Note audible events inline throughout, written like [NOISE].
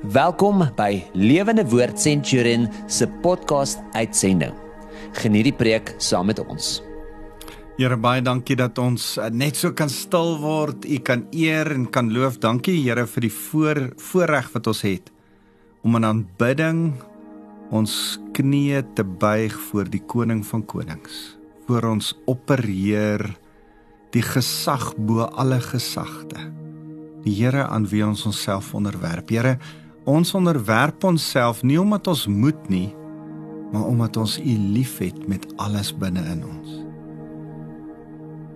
Welkom by Lewende Woord Centurion se podcast uitsending. Geniet die preek saam met ons. Here baie dankie dat ons eh, net so kan stil word. U kan eer en kan loof. Dankie Here vir die voor voorreg wat ons het om in aanbidding ons knieë te buig voor die koning van konings. Voor ons opperheer die gesag bo alle gesagte. Die Here aan wie ons onsself onderwerp. Here, ons onderwerp onsself nie omdat ons moet nie, maar omdat ons U liefhet met alles binne in ons.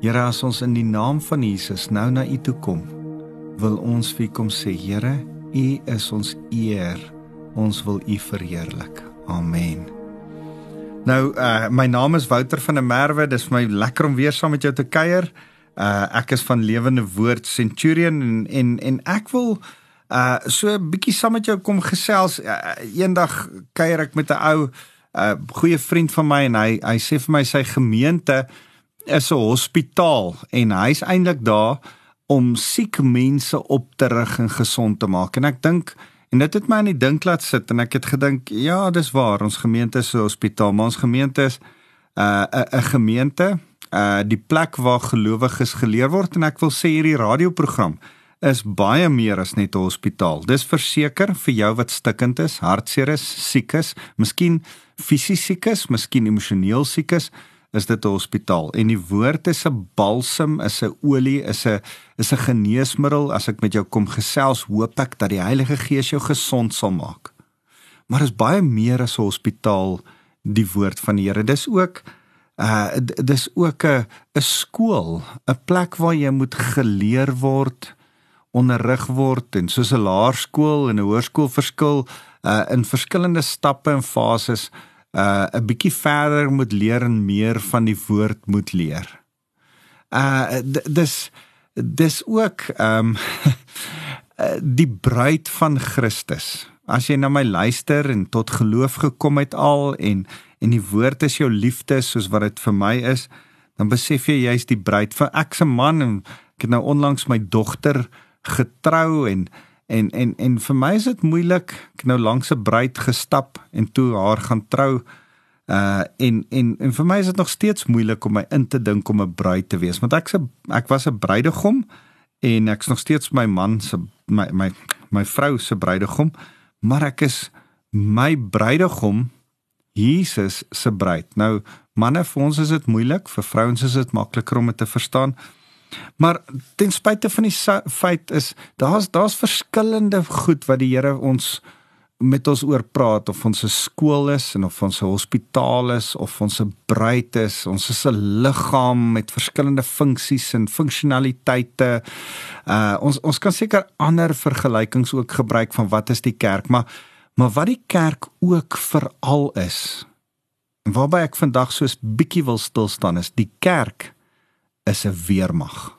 Here, as ons in die naam van Jesus nou na U toe kom, wil ons vir kom sê, Here, U is ons eer. Ons wil U verheerlik. Amen. Nou, uh my naam is Wouter van der Merwe. Dis vir my lekker om weer saam met jou te kuier. Uh ek is van Lewende Woord Centurion en en en ek wil uh so 'n bietjie saam met jou kom gesels. Uh, eendag kuier ek met 'n ou uh goeie vriend van my en hy hy sê vir my sy gemeente is 'n hospitaal en hy's eintlik daar om siek mense op te rig en gesond te maak. En ek dink en dit het my aan die dink laat sit en ek het gedink, ja, dis waar, ons gemeente is 'n hospitaal, maar ons gemeente is 'n uh, 'n gemeente, uh die plek waar gelowiges geleer word en ek wil sê hierdie radioprogram is baie meer as net 'n hospitaal. Dis verseker vir jou wat stikkend is, hartseer is, siek is, miskien fisies siek is, miskien emosioneel siek is is dit 'n hospitaal en die woord is 'n balsam, is 'n olie, is 'n is 'n geneesmiddel. As ek met jou kom gesels, hoop ek dat die Heilige Gees jou gesond sal maak. Maar is baie meer as 'n hospitaal die woord van die Here. Dis ook uh dis ook 'n 'n skool, 'n plek waar jy moet geleer word, onderrig word en soos 'n laerskool en 'n hoërskool verskil uh in verskillende stappe en fases uh 'n bietjie verder moet leer en meer van die woord moet leer. Uh dis dis ook ehm um, [LAUGHS] die bruid van Christus. As jy na my luister en tot geloof gekom het al en en die woord is jou liefde soos wat dit vir my is, dan besef jy jy's die bruid van ek se man en ek het nou onlangs my dogter getrou en En en en vir my is dit moeilik. Ek nou langs 'n bruid gestap en toe haar gaan trou. Uh en en en vir my is dit nog steeds moeilik om my in te dink om 'n bruid te wees, want ek se ek was 'n bruidegom en ek's nog steeds my man se my my my vrou se bruidegom, maar ek is my bruidegom Jesus se bruid. Nou manne vir ons is dit moeilik, vir vrouens is dit makliker om dit te verstaan. Maar ten spyte van die feit is daar's daar's verskillende goed wat die Here ons met ons oor praat of ons 'n skool is en of ons 'n hospitaal is of ons 'n bruid is, ons is 'n liggaam met verskillende funksies en funksionaliteite. Uh ons ons kan seker ander vergelykings ook gebruik van wat is die kerk, maar maar wat die kerk ook veral is. Waarby ek vandag soos bietjie wil stil staan is die kerk is 'n weermag.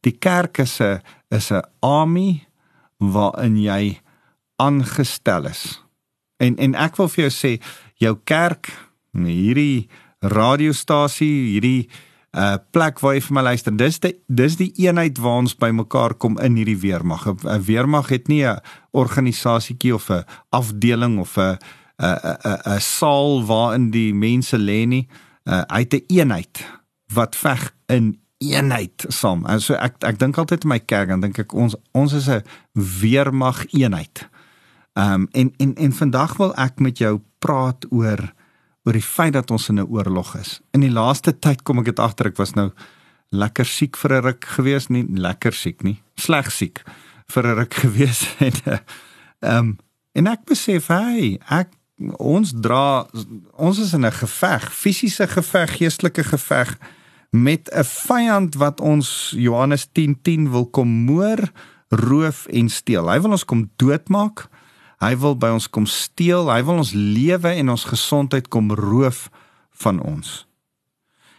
Die kerk is 'n is 'n army waarin jy aangestel is. En en ek wil vir jou sê jou kerk, hierdie radiostasie, hierdie uh plek waar jy vir my luister, dis die dis die eenheid waar ons bymekaar kom in hierdie weermag. 'n Weermag het nie 'n organisasietjie of 'n afdeling of 'n 'n 'n 'n saal waarin die mense lê nie. Uh hy het 'n eenheid wat veg in eenheid saam. En so ek ek dink altyd in my kerk dan dink ek ons ons is 'n weermag eenheid. Ehm um, en en en vandag wil ek met jou praat oor oor die feit dat ons in 'n oorlog is. In die laaste tyd kom ek dit agter ek was nou lekker siek vir 'n ruk gewees, nie lekker siek nie, sleg siek vir 'n ruk [LAUGHS] gewees en ehm um, en ek besef hy ek ons dra ons is in 'n geveg, fisiese geveg, geestelike geveg met 'n vyand wat ons Johannes 10:10 10 wil kom moor, roof en steel. Hy wil ons kom doodmaak. Hy wil by ons kom steel. Hy wil ons lewe en ons gesondheid kom roof van ons.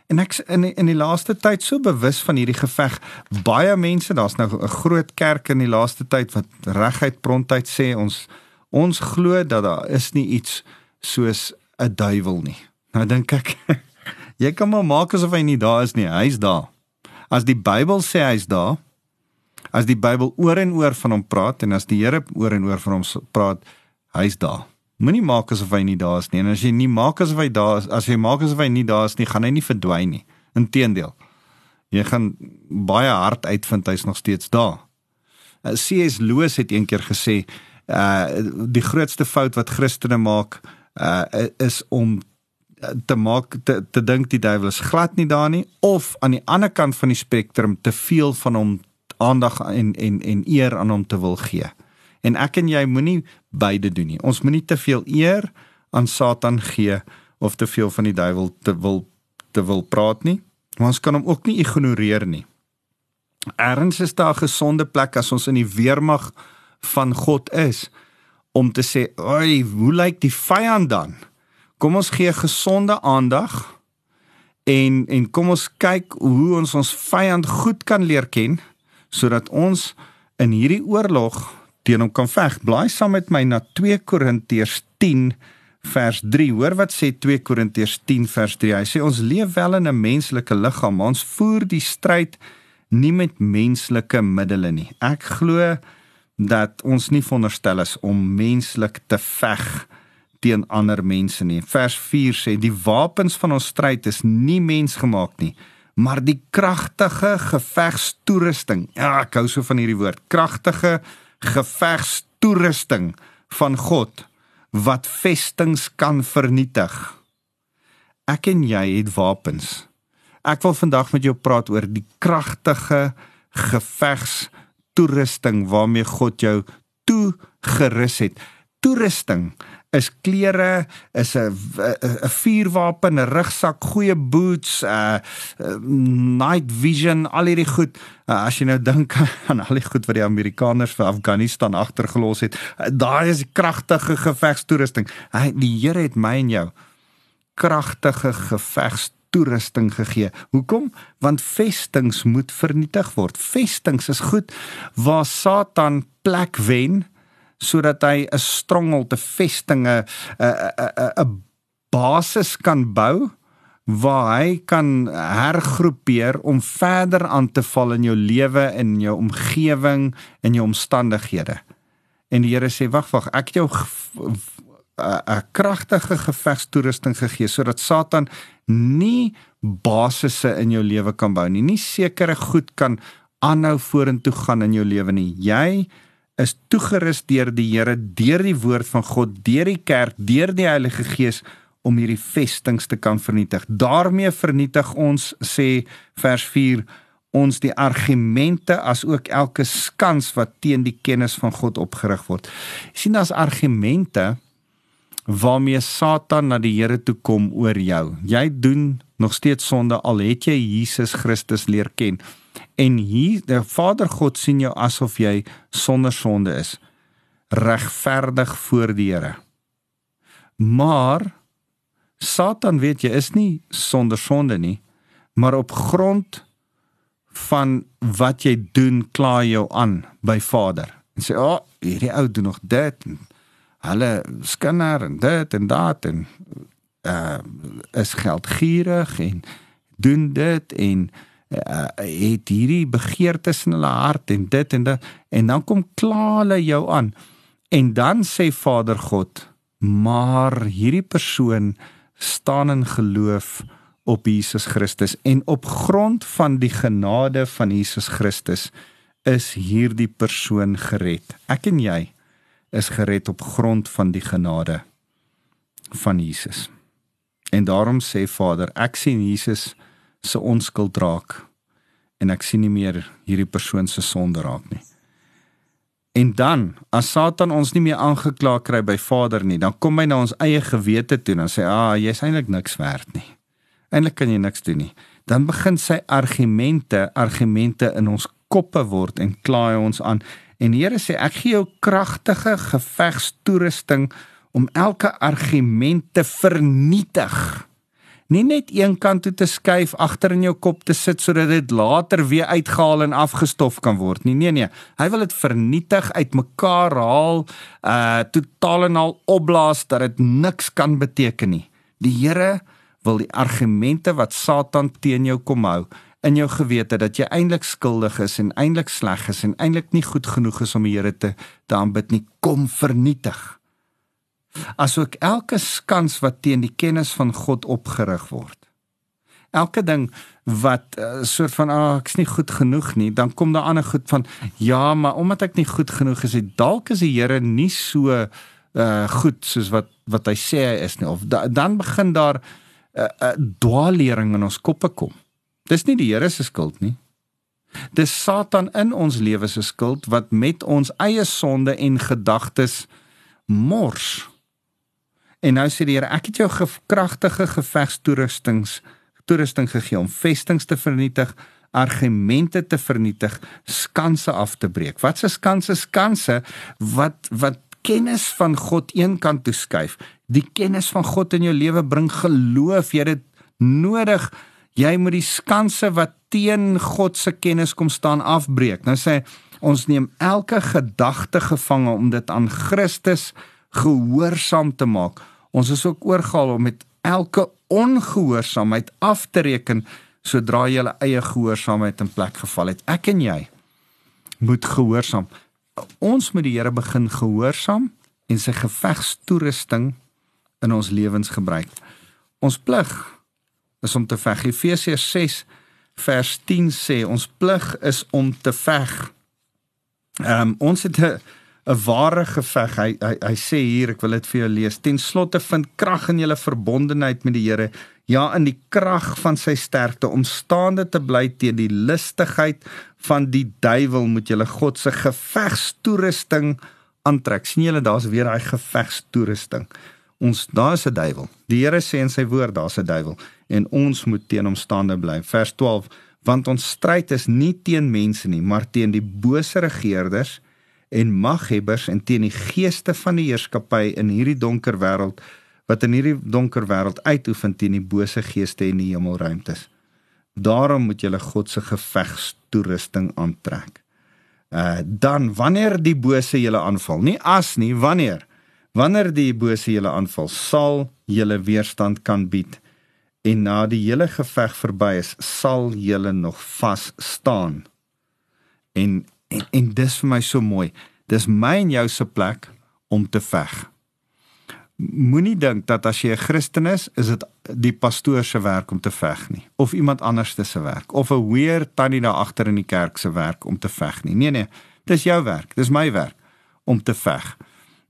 En ek in die, in die laaste tyd so bewus van hierdie geveg. Baie mense, daar's nou 'n groot kerk in die laaste tyd wat reguit prontuit sê ons ons glo dat daar is nie iets soos 'n duiwel nie. Nou dink ek [LAUGHS] Jy kan maar maak asof hy nie daar is nie. Hy's daar. As die Bybel sê hy's daar, As die Bybel oor en oor van hom praat en as die Here oor en oor van hom praat, hy's daar. Moenie maak asof hy nie daar is nie. En as jy nie maak asof hy daar is, as jy maak asof hy nie daar is nie, gaan hy nie verdwyn nie. Inteendeel. Jy gaan baie hard uitvind hy's nog steeds daar. Uh, C.S. Lewis het eendag gesê, uh die grootste fout wat Christene maak, uh is om te maak te, te dink die duiwel is glad nie daar nie of aan die ander kant van die spektrum te veel van hom aandag en en en eer aan hom te wil gee. En ek en jy moenie beide doen nie. Ons moenie te veel eer aan Satan gee of te veel van die duiwel te wil te wil praat nie. Maar ons kan hom ook nie ignoreer nie. Erns is daar 'n gesonde plek as ons in die weermag van God is om te sê, "Oi, hoe lyk die vyand dan?" Kom ons gee gesonde aandag en en kom ons kyk hoe ons ons vyand goed kan leer ken sodat ons in hierdie oorlog teen hom kan veg. Blaai saam met my na 2 Korintiërs 10 vers 3. Hoor wat sê 2 Korintiërs 10 vers 3. Hy sê ons leef wel in 'n menslike liggaam, maar ons voer die stryd nie met menslike middele nie. Ek glo dat ons nie veronderstel is om menslik te veg teen ander mense nie. Vers 4 sê die wapens van ons stryd is nie mensgemaak nie, maar die kragtige gevegstoerusting. Ja, ek hou so van hierdie woord. Kragtige gevegstoerusting van God wat vestings kan vernietig. Ek en jy het wapens. Ek wil vandag met jou praat oor die kragtige gevegstoerusting waarmee God jou toegerus het. Toerusting is klere, is 'n 'n vuurwapen, 'n rugsak, goeie boots, uh, uh, night vision, al hierdie goed. Uh, as jy nou dink [LAUGHS] aan al die goed wat die Amerikaners vir Afghanistan agtergelos het, uh, daai is kragtige gevegstoerusting. Hy die Here het my en jou kragtige gevegstoerusting gegee. Hoekom? Want vestings moet vernietig word. Vestings is goed waar Satan plek wen sodat hy 'n strongel te vestinge 'n basis kan bou waar hy kan hergroepeer om verder aan te val in jou lewe en in jou omgewing en jou omstandighede. En die Here sê wag wag, ek het jou 'n kragtige gevegstoerusting gegee sodat Satan nie basisse in jou lewe kan bou nie. Nie sekere goed kan aanhou vorentoe gaan in jou lewe nie. Jy is toegerus deur die Here, deur die woord van God, deur die kerk, deur die Heilige Gees om hierdie vestings te kan vernietig. daarmee vernietig ons sê vers 4 ons die argumente as ook elke skans wat teen die kennis van God opgerig word. Jy sien daar's argumente waarmee Satan na die Here toe kom oor jou. Jy doen nog steeds sonde al het jy Jesus Christus leer ken. En hier die Vader God sien jou asof jy sonder sonde is, regverdig voor die Here. Maar Satan weet jy is nie sonder sonde nie, maar op grond van wat jy doen kla jou aan by Vader. En sê, "Ag, oh, hierdie ou doen nog dit en hulle skinder en dit en dat en uh is geldgierig en doen dit en uh, het hierdie begeertes in hulle hart en dit en dat en dan kom kla hulle jou aan. En dan sê Vader God maar hierdie persoon staan in geloof op Jesus Christus en op grond van die genade van Jesus Christus is hierdie persoon gered. Ek en jy is gered op grond van die genade van Jesus en daarom sê Vader ek sien Jesus se onskuld raak en ek sien nie meer hierdie persoon se sonde raak nie. En dan, as Satan ons nie meer aangekla kry by Vader nie, dan kom hy na ons eie gewete toe en sê, "Ah, jy's eintlik niks werd nie. Eintlik kan jy niks doen nie." Dan begin sy argumente, argumente in ons koppe word en kla hy ons aan. En die Here sê, "Ek gee jou kragtige gevegstoerusting om elke argument te vernietig." nie net een kant toe te skuif agter in jou kop te sit sodat dit later weer uitgehaal en afgestof kan word. Nie nee nee. Hy wil dit vernietig uitmekaar haal uh totaal en al opblaas dat dit niks kan beteken nie. Die Here wil die argumente wat Satan teen jou kom hou in jou gewete dat jy eintlik skuldig is en eintlik sleg is en eintlik nie goed genoeg is om die Here te te aanbid nie, kom vernietig. Asook elke skans wat teen die kennis van God opgerig word. Elke ding wat uh, soort van ag oh, ek's nie goed genoeg nie, dan kom daar ander goed van ja, maar omdat ek nie goed genoeg is, dalk is die Here nie so uh goed soos wat wat hy sê hy is nie of da, dan begin daar 'n uh, uh, dwaallering in ons koppe kom. Dis nie die Here se skuld nie. Dis Satan in ons lewe se skuld wat met ons eie sonde en gedagtes mors. En nou sê die Here, ek het jou kragtige gevegstoerustings toerusting gegee om vestings te vernietig, argumente te vernietig, skanse af te breek. Wat se skanse? Skanse wat wat kennis van God eenkant toe skuif. Die kennis van God in jou lewe bring geloof. Jy het dit nodig. Jy moet die skanse wat teen God se kennis kom staan afbreek. Nou sê ons neem elke gedagte gevange om dit aan Christus gehoorsaam te maak. Ons is ook oorgehaal om met elke ongehoorsaamheid af te reken sodra jy jou eie gehoorsaamheid in plek geval het. Ek en jy moet gehoorsaam. Ons moet die Here begin gehoorsaam en sy gevegstoerusting in ons lewens gebruik. Ons plig is om te veg. Efesiërs 6 vers 10 sê ons plig is om te veg. Ehm um, ons het 'n 'n ware geveg. Hy, hy hy sê hier, ek wil dit vir jou lees. Ten slotte vind krag in julle verbondenheid met die Here, ja in die krag van sy sterkte om staande te bly teen die listigheid van die duiwel moet julle God se gevegstoerusting aantrek. sien julle daar's weer daai gevegstoerusting. Ons daar's 'n duiwel. Die Here sê in sy woord daar's 'n duiwel en ons moet teen hom staande bly. Vers 12 want ons stryd is nie teen mense nie, maar teen die bose regerders en maghebbers en teen die geeste van die heerskappy in hierdie donker wêreld wat in hierdie donker wêreld uitoefen teen die bose geeste in die hemelruimtes. Daarom moet julle God se gevegstoerusting aantrek. Uh dan wanneer die bose julle aanval, nie as nie, wanneer wanneer die bose julle aanval, sal julle weerstand kan bied en na die hele geveg verby is, sal julle nog vas staan. En En en dis vir my so mooi. Dis my en jou se plek om te veg. Moenie dink dat as jy 'n Christen is, is dit die pastoor se werk om te veg nie of iemand anders se werk of 'n weer tannie daar agter in die kerk se werk om te veg nie. Nee nee, dis jou werk, dis my werk om te veg.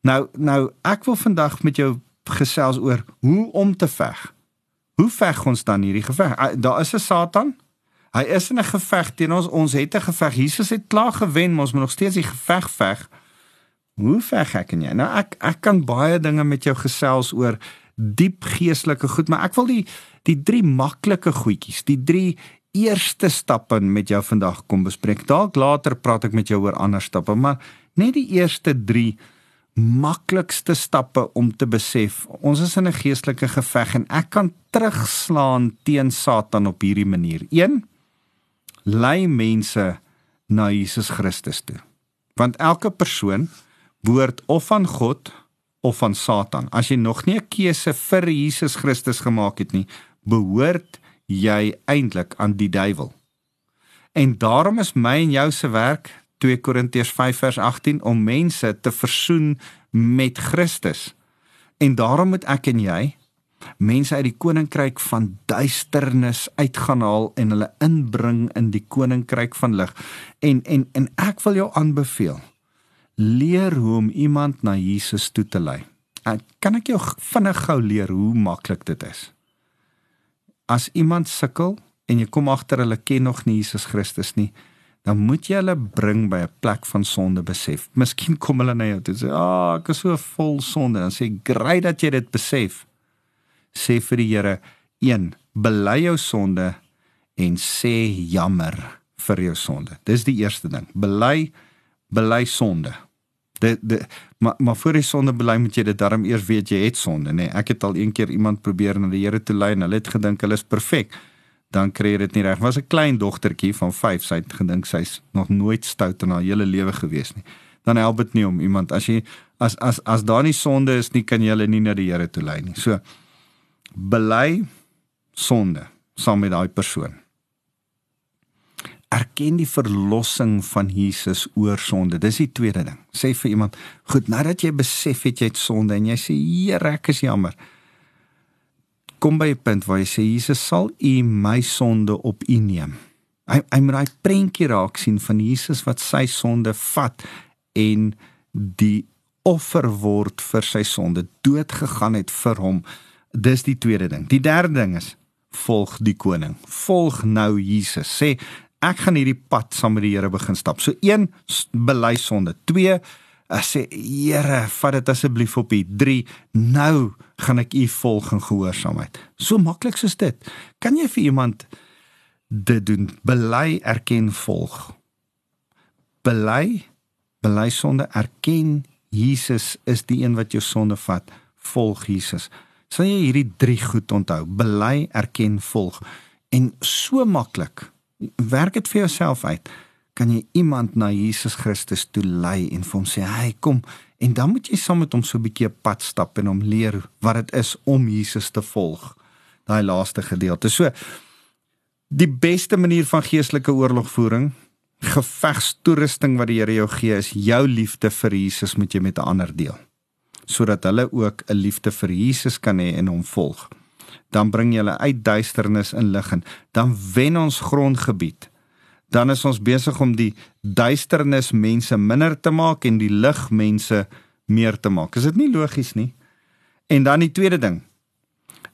Nou nou ek wil vandag met jou gesels oor hoe om te veg. Hoe veg ons dan hierdie geveg? Ah, daar is 'n Satan, Hy is in 'n geveg teen ons. Ons het 'n geveg. Jesus het klaar gewen, maar ons moet nog steeds die geveg veg. Hoe veg ek en jy? Nou ek ek kan baie dinge met jou gesels oor diep geestelike goed, maar ek wil die die drie maklike goedjies, die drie eerste stappe met jou vandag kom bespreek. Dalk later praat ek met jou oor ander stappe, maar net die eerste 3 maklikste stappe om te besef ons is in 'n geestelike geveg en ek kan terugslaan teen Satan op hierdie manier lei mense na Jesus Christus toe. Want elke persoon behoort of aan God of aan Satan. As jy nog nie 'n keuse vir Jesus Christus gemaak het nie, behoort jy eintlik aan die duiwel. En daarom is my en jou se werk 2 Korintiërs 5 vers 18 om mense te versoen met Christus. En daarom moet ek en jy mense uit die koninkryk van duisternis uitgaan haal en hulle inbring in die koninkryk van lig. En en en ek wil jou aanbeveel leer hoe om iemand na Jesus toe te lei. En kan ek jou vinnig gou leer hoe maklik dit is? As iemand sukkel en jy kom agter hulle ken nog nie Jesus Christus nie, dan moet jy hulle bring by 'n plek van sonde besef. Miskien kom hulle na jou toe sê, "Ag, oh, ek is so vol sonde." Dan sê, "Great dat jy dit besef." sê vir die Here: "1. Bely jou sonde en sê jammer vir jou sonde." Dis die eerste ding. Bely bely sonde. Dit maar maar voor jy sonde bely moet jy dit darm eers weet jy het sonde, nê. Nee, ek het al een keer iemand probeer na die Here toe lei en hulle het gedink hulle is perfek. Dan kry jy dit nie reg. Was 'n klein dogtertjie van 5, sy het gedink sy's nog nooit stout in haar hele lewe gewees nie. Dan help dit nie om iemand as jy as as as daar nie sonde is nie, kan jy hulle nie na die Here toe lei nie. So bely sonde saam met daai persoon. erken die verlossing van Jesus oor sonde. Dis die tweede ding. Sê vir iemand, goed, nadat jy besef het jy het sonde en jy sê, "Here, ek is jammer." Kom by 'n punt waar jy sê, "Jesus, sal U my sonde op U neem?" Hy hy moet daai prentjie raak sien van Jesus wat sy sonde vat en die offer word vir sy sonde, dood gegaan het vir hom. Dis die tweede ding. Die derde ding is volg die koning. Volg nou Jesus. Sê ek gaan hierdie pad saam met die Here begin stap. So 1 bely sonde. 2 ek sê Here, vat dit asseblief op U. 3 nou gaan ek U volg in gehoorsaamheid. So maklik soos dit. Kan jy vir iemand dit doen? Bely, erken, volg. Bely, bely sonde, erken Jesus is die een wat jou sonde vat. Volg Jesus. Sal jy hierdie 3 goed onthou? Bely, erken, volg. En so maklik werk dit vir jouself uit. Kan jy iemand na Jesus Christus toe lei en vir hom sê, "Hey, kom." En dan moet jy saam met hom so 'n bietjie 'n pad stap en hom leer wat dit is om Jesus te volg. Daai laaste gedeelte. So die beste manier van geestelike oorlogvoering, gevegstoerusting wat die Here jou gee, is jou liefde vir Jesus moet jy met ander deel. Sodat hulle ook 'n liefde vir Jesus kan hê en hom volg dan bring jy hulle uit duisternis in lig en dan wen ons grondgebied. Dan is ons besig om die duisternis mense minder te maak en die lig mense meer te maak. Is dit nie logies nie? En dan die tweede ding.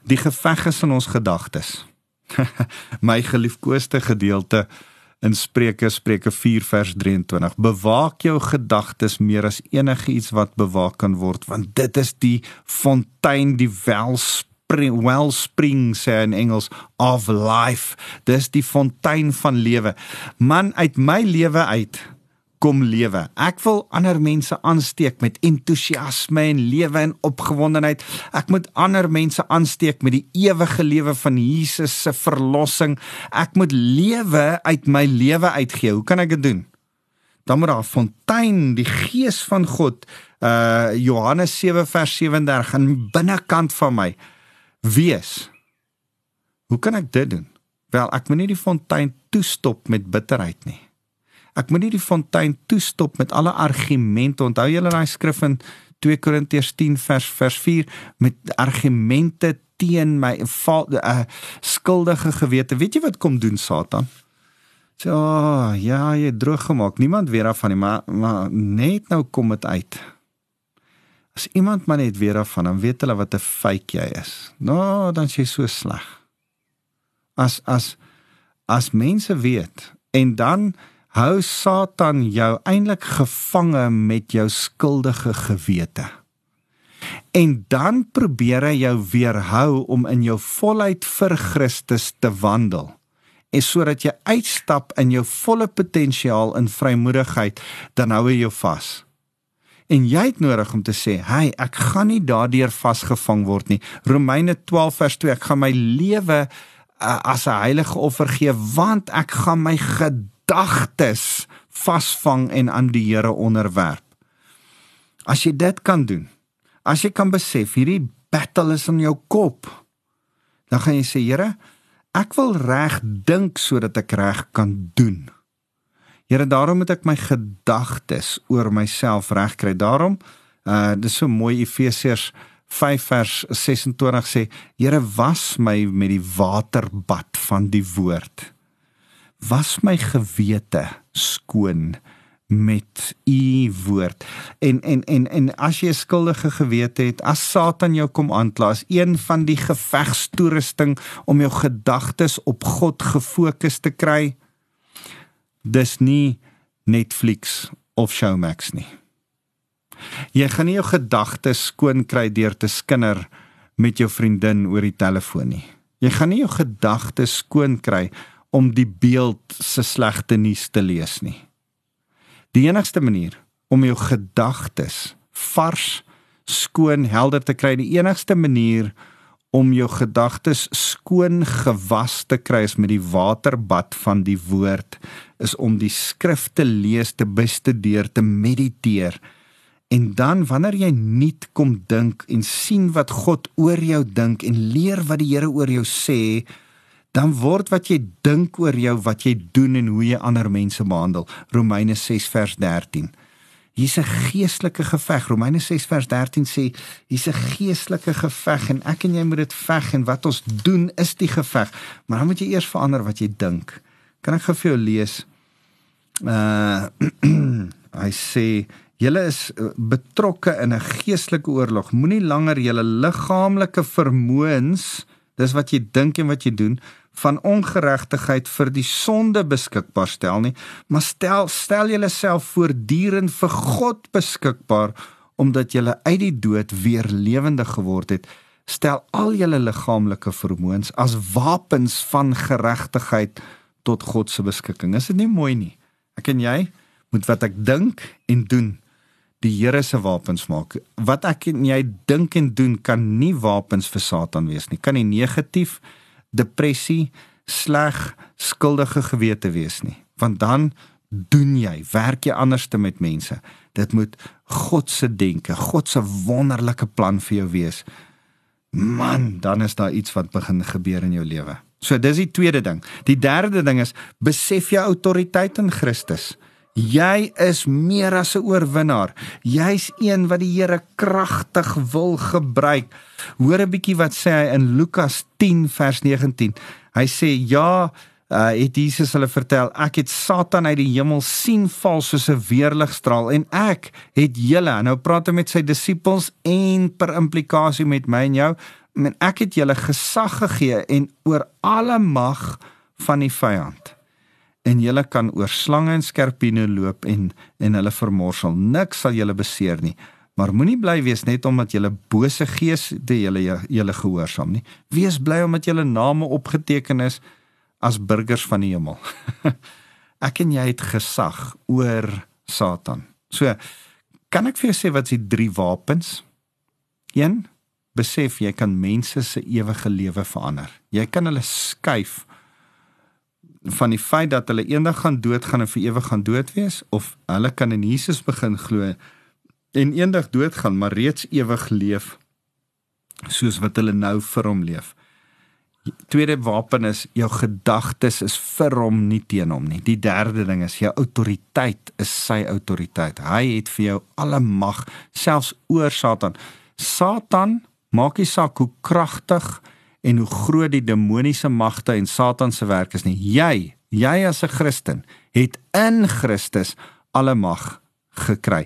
Die geveg is in ons gedagtes. [LAUGHS] My geliefkoeste gedeelte in Spreuke Spreuke 4 vers 23. Bewaak jou gedagtes meer as enigiets wat bewaak kan word, want dit is die fontein, die welsp spring, wellspring sê in Engels of life. Dis die fontein van lewe. Man uit my lewe uit kom lewe. Ek wil ander mense aansteek met entoesiasme en lewe en opgewondenheid. Ek moet ander mense aansteek met die ewige lewe van Jesus se verlossing. Ek moet lewe uit my lewe uitgee. Hoe kan ek dit doen? Dan moet daar 'n fontein, die gees van God, uh Johannes 7 vers 37 aan die binnekant van my wees. Hoe kan ek dit doen? Wel, ek moet nie die fontein toestop met bitterheid nie. Ek moet nie die fontein toestop met alle argumente. Onthou julle daai skrif in 2 Korintiërs 10 vers vers 4 met argumente teen my val, uh, skuldige gewete. Weet jy wat kom doen Satan? Sê, oh, ja, jy droog gemaak. Niemand weet af van nie, maar maar net nou kom dit uit. As iemand maar net weer af van dan weet hulle wat 'n fake jy is. Nou, dan sê jy so sleg. As as as mense weet en dan hou Satan jou eintlik gevange met jou skuldige gewete. En dan probeer hy jou weerhou om in jou volheid vir Christus te wandel. En sodat jy uitstap in jou volle potensiaal in vrymoedigheid, dan hou hy jou vas. En jy het nodig om te sê, "Hey, ek gaan nie daardeur vasgevang word nie." Romeine 12 vers 2, ek gaan my lewe uh, as 'n heilige offer gee want ek gaan my gedagtes vasvang en aan die Here onderwerp. As jy dit kan doen, as jy kan besef hierdie battle is in jou kop, dan gaan jy sê, "Here, ek wil reg dink sodat ek reg kan doen." Here, daarom moet ek my gedagtes oor myself regkry. Daarom, uh dis so mooi Efesiërs 5 vers 26 sê, Here, was my met die waterbad van die woord. Was my gewete skoon met u woord. En en en en as jy 'n skuldige gewete het, as Satan jou kom aankla, as een van die gevegstoerusting om jou gedagtes op God gefokus te kry, dis nie Netflix of Showmax nie. Jy gaan nie jou gedagtes skoon kry deur te skinder met jou vriendin oor die telefoon nie. Jy gaan nie jou gedagtes skoon kry om die beeld se slegte nuus te lees nie. Die enigste manier om jou gedagtes vars, skoon, helder te kry, die enigste manier om jou gedagtes skoon gewas te kry is met die waterbad van die woord is om die skrifte lees te bestudeer te mediteer en dan wanneer jy nuut kom dink en sien wat God oor jou dink en leer wat die Here oor jou sê dan word wat jy dink oor jou, wat jy doen en hoe jy ander mense behandel. Romeine 6 vers 13. Hier's 'n geestelike geveg. Romeine 6 vers 13 sê hier's 'n geestelike geveg en ek en jy moet dit veg en wat ons doen is die geveg. Maar dan moet jy eers verander wat jy dink. Kan ek gou vir jou lees? Uh [CLEARS THROAT] hy sê julle is uh, betrokke in 'n geestelike oorlog. Moenie langer julle liggaamlike vermoëns, dis wat jy dink en wat jy doen, van ongeregtigheid vir die sonde beskikbaar stel nie, maar stel stel julleself voortdurend vir God beskikbaar omdat julle uit die dood weer lewendig geword het. Stel al julle liggaamlike vermoëns as wapens van geregtigheid tot God se beskikking. Is dit nie mooi nie? Ek en jy moet wat ek dink en doen die Here se wapens maak. Wat ek en jy dink en doen kan nie wapens vir Satan wees nie. Kan nie negatief, depressie, sleg, skuldige gewete wees nie. Want dan doen jy, werk jy anderste met mense. Dit moet God se denke, God se wonderlike plan vir jou wees. Man, dan is daar iets wat begin gebeur in jou lewe. So dis die tweede ding. Die derde ding is besef jou autoriteit in Christus. Jy is meer as 'n oorwinnaar. Jy's een wat die Here kragtig wil gebruik. Hoor 'n bietjie wat sê hy in Lukas 10 vers 19. Hy sê ja, uh, het Jesus hulle vertel, ek het Satan uit die hemel sien val soos 'n weerligstraal en ek het julle, nou praat hy met sy disippels en per implikasie met my en jou, en ek het julle gesag gegee en oor alle mag van die vyand en julle kan oor slange en skorpioene loop en en hulle vermorsel. Niks sal julle beseer nie. Maar moenie bly wees net omdat julle bose geeste julle julle gehoorsaam nie. Wees bly omdat julle name opgeteken is as burgers van die hemel. [LAUGHS] ek en jy het gesag oor Satan. So kan ek vir jou sê wat is die drie wapens? 1 Besef jy kan mense se ewige lewe verander. Jy kan hulle skuif van die feit dat hulle eendag gaan doodgaan en vir ewig gaan dood wees of hulle kan in Jesus begin glo en eendag doodgaan maar reeds ewig leef soos wat hulle nou vir hom leef. Tweede wapen is jou gedagtes is vir hom nie teen hom nie. Die derde ding is jou autoriteit is sy autoriteit. Hy het vir jou alle mag selfs oor Satan. Satan maak nie saak hoe kragtig en hoe groot die demoniese magte en Satan se werk is nie. Jy, jy as 'n Christen, het in Christus alle mag gekry.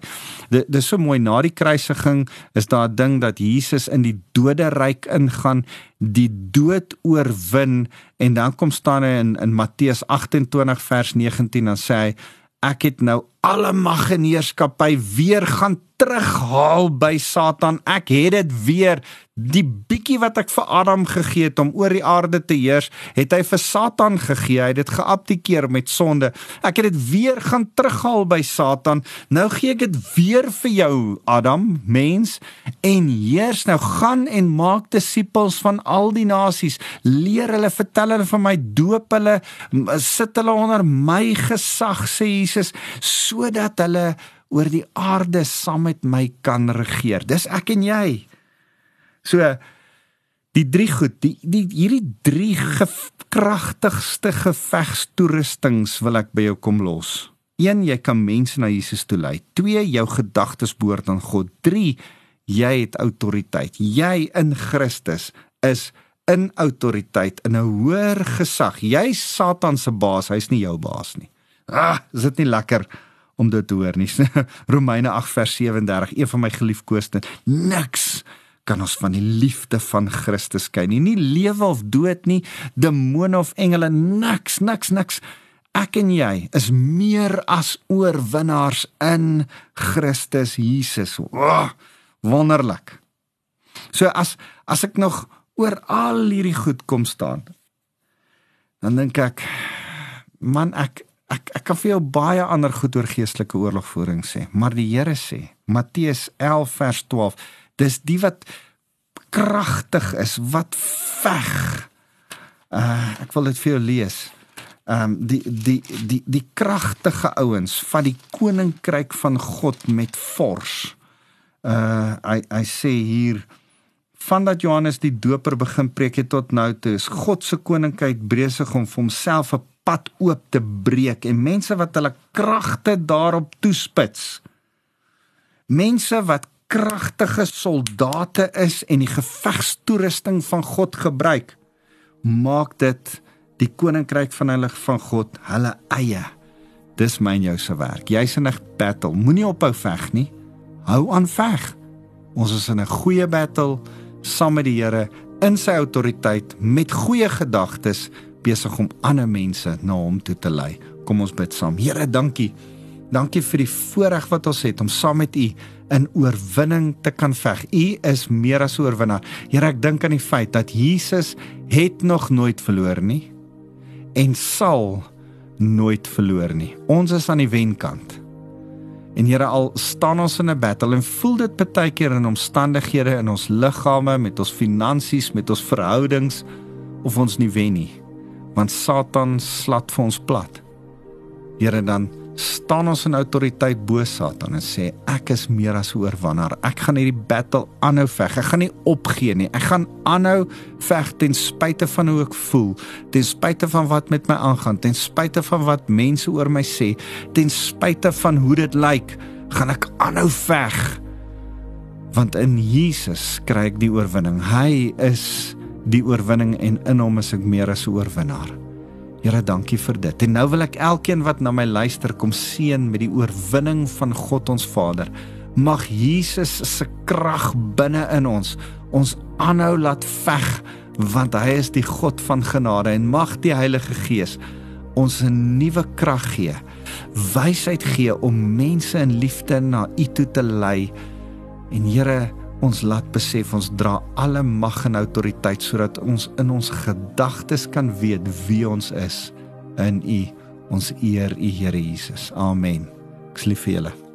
Dit dis so mooi na die kruisiging is daar 'n ding dat Jesus in die doderyk ingaan, die dood oorwin en dan kom staan hy in in Matteus 28 vers 19 dan sê hy ek het nou alle mag en heerskappy weer gaan terughaal by Satan. Ek het dit weer die bietjie wat ek vir Adam gegee het om oor die aarde te heers, het hy vir Satan gegee. Hy het dit geabdikeer met sonde. Ek het dit weer gaan terughaal by Satan. Nou gee ek dit weer vir jou, Adam, mens, en heers nou gaan en maak disippels van al die nasies. Leer hulle, vertel hulle van my doop hulle, sit hulle onder my gesag sê Jesus, sodat hulle oor die aarde saam met my kan regeer. Dis ek en jy. So die drie goed, die, die hierdie drie kragtigste gevegstoerustings wil ek by jou kom los. 1 jy kan mense na Jesus toe lei. 2 jou gedagtes behoort aan God. 3 jy het autoriteit. Jy in Christus is in autoriteit in 'n hoër gesag. Jy's Satan se baas, hy's nie jou baas nie. Ah, is dit nie lekker om dit te hoor nie? [LAUGHS] Romeine 8 vers 37, een van my geliefkoeste. Niks kan ons van die liefde van Christus skei nie. Nie lewe of dood nie, demone of engele, niks, niks, niks. Ek en jy is meer as oorwinnaars in Christus Jesus. Oh, wonderlik. So as as ek nog oor al hierdie goed kom staan, dan dink ek man ek ek ek kan vir jou baie ander goed oor geestelike oorlogvoering sê, maar die Here sê, Matteus 11 vers 12 dis die wat kragtig is wat veg. Uh ek wil dit vir jou lees. Ehm um, die die die die kragtige ouens van die koninkryk van God met vors. Uh hy hy sê hier vandat Johannes die Doper begin preek het tot nou toe, is God se koninkryk besig om vir homself 'n pad oop te breek en mense wat hulle kragte daarop toespits. Mense wat kragtige soldate is en die gevegstoerusting van God gebruik, maak dit die koninkryk van hulle van God hulle eie. Dis myn jou se werk. Jy's in 'n battle. Moenie ophou veg nie. Hou aan veg. Ons is in 'n goeie battle saam met die Here in sy autoriteit met goeie gedagtes besig om ander mense na hom toe te lei. Kom ons bid saam. Here, dankie. Dankie vir die voorreg wat ons het om saam met U in oorwinning te kan veg. U is meer as oorwinnaar. Here, ek dink aan die feit dat Jesus het nog nooit verloor nie en sal nooit verloor nie. Ons is aan die wenkant. En Here al staan ons in 'n battle en voel dit baie keer in omstandighede in ons liggame, met ons finansies, met ons verhoudings of ons nie wen nie. Want Satan slat vir ons plat. Here dan staan ons in autoriteit bo Satan en sê ek is meer as oorwinnaar. Ek gaan hierdie battle aanhou veg. Ek gaan nie opgee nie. Ek gaan aanhou veg ten spyte van hoe ek voel, ten spyte van wat met my aangaan, ten spyte van wat mense oor my sê, ten spyte van hoe dit lyk, gaan ek aanhou veg. Want in Jesus kry ek die oorwinning. Hy is die oorwinning en in hom is ek meer as 'n oorwinnaar. Here, dankie vir dit. En nou wil ek elkeen wat na my luister kom seën met die oorwinning van God ons Vader. Mag Jesus se krag binne in ons ons aanhou laat veg want hy is die God van genade en mag die Heilige Gees ons 'n nuwe krag gee. Wysheid gee om mense in liefde na U toe te lei. En Here, ons laat besef ons dra alle mag en autoriteit sodat ons in ons gedagtes kan weet wie ons is. In U ons eer U Here Jesus. Amen. Ek lief vir julle